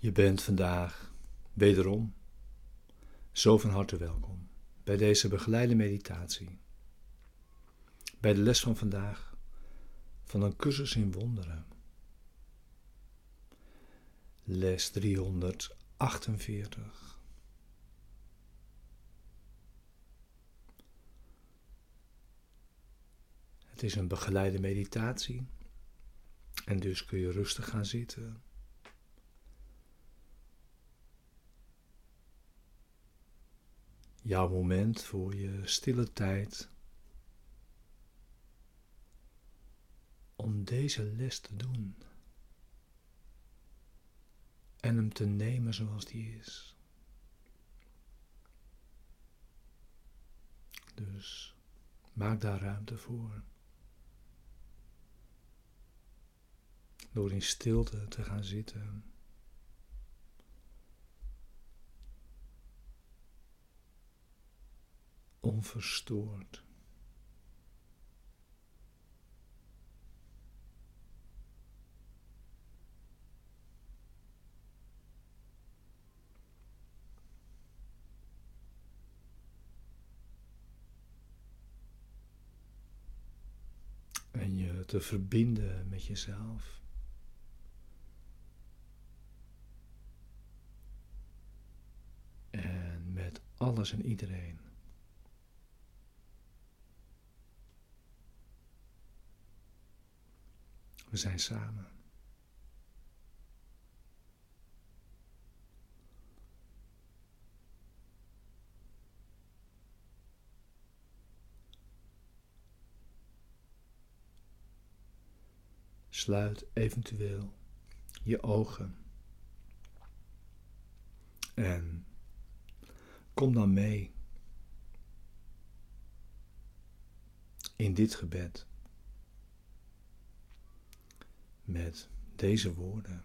Je bent vandaag wederom zo van harte welkom bij deze begeleide meditatie. Bij de les van vandaag van een cursus in wonderen. Les 348. Het is een begeleide meditatie en dus kun je rustig gaan zitten jouw moment voor je stille tijd om deze les te doen en hem te nemen zoals die is. Dus maak daar ruimte voor. Door in stilte te gaan zitten. Onverstoord. En je te verbinden met jezelf. En met alles en iedereen. We zijn samen. Sluit eventueel je ogen. En kom dan mee in dit gebed met deze woorden.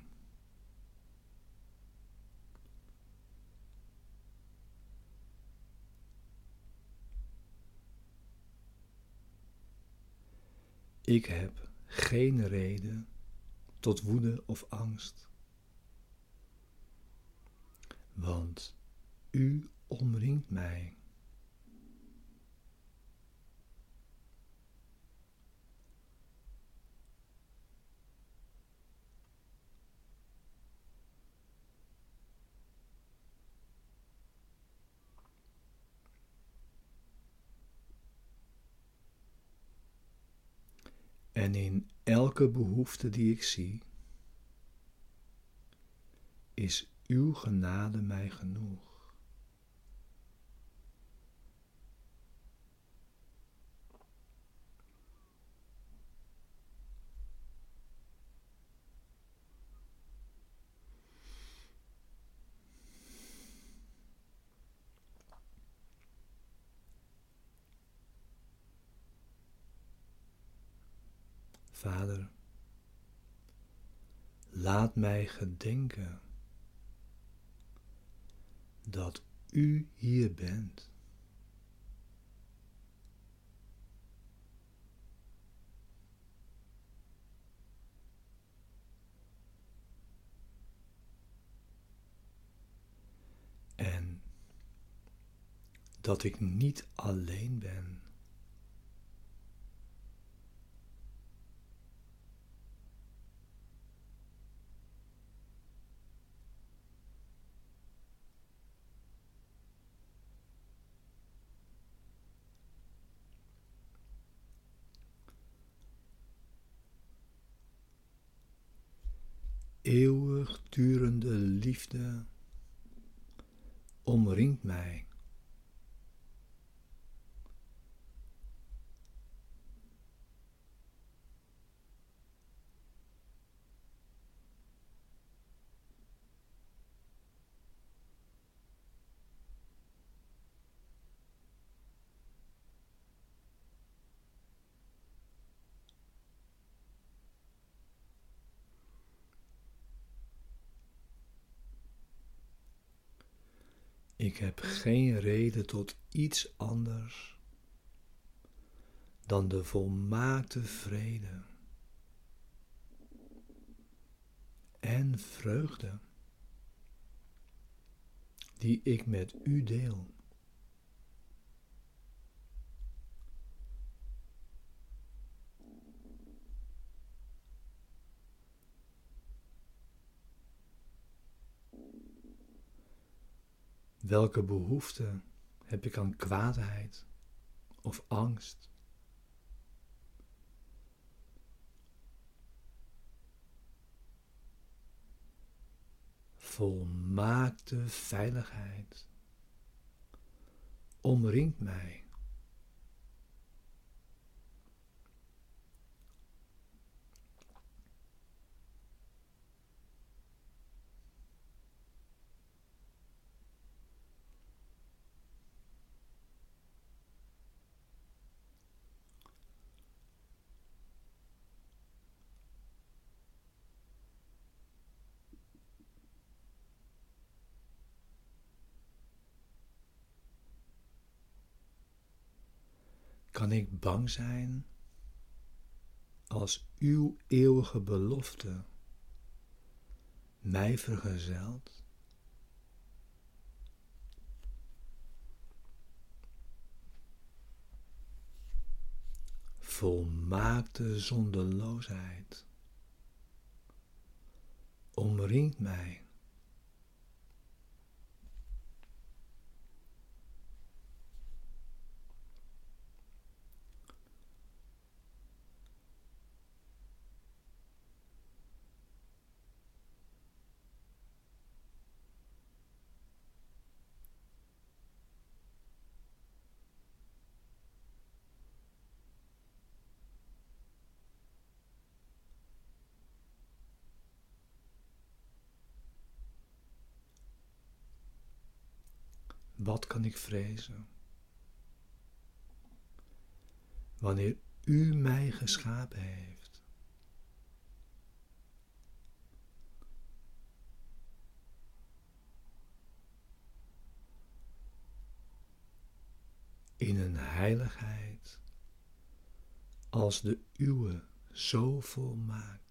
Ik heb geen reden tot woede of angst, want u omringt mij. En in elke behoefte die ik zie, is uw genade mij genoeg. Vader, laat mij gedenken dat U hier bent. En dat ik niet alleen ben. Eeuwigdurende liefde omringt mij. Ik heb geen reden tot iets anders dan de volmaakte vrede en vreugde die ik met u deel. Welke behoefte heb ik aan kwaadheid of angst? Volmaakte veiligheid omringt mij. Kan ik bang zijn als uw eeuwige belofte mij vergezelt? Volmaakte zondeloosheid omringt mij. Wat kan ik vrezen? Wanneer u mij geschapen heeft. In een heiligheid als de uwe zo volmaakt.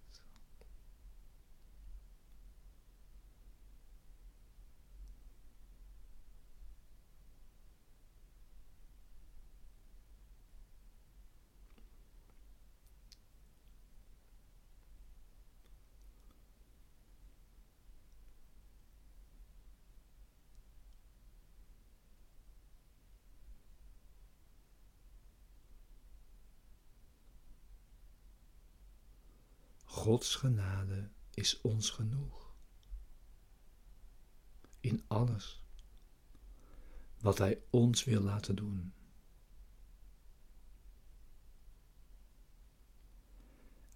Gods genade is ons genoeg. In alles wat Hij ons wil laten doen.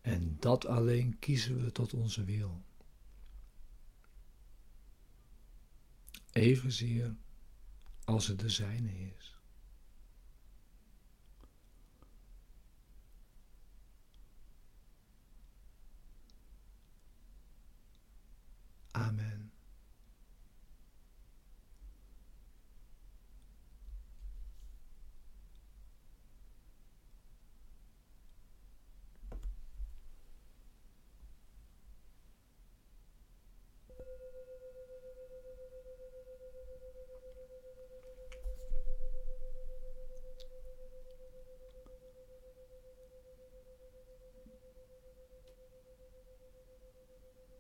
En dat alleen kiezen we tot onze wil. Evenzeer als het de zijne is. Amen.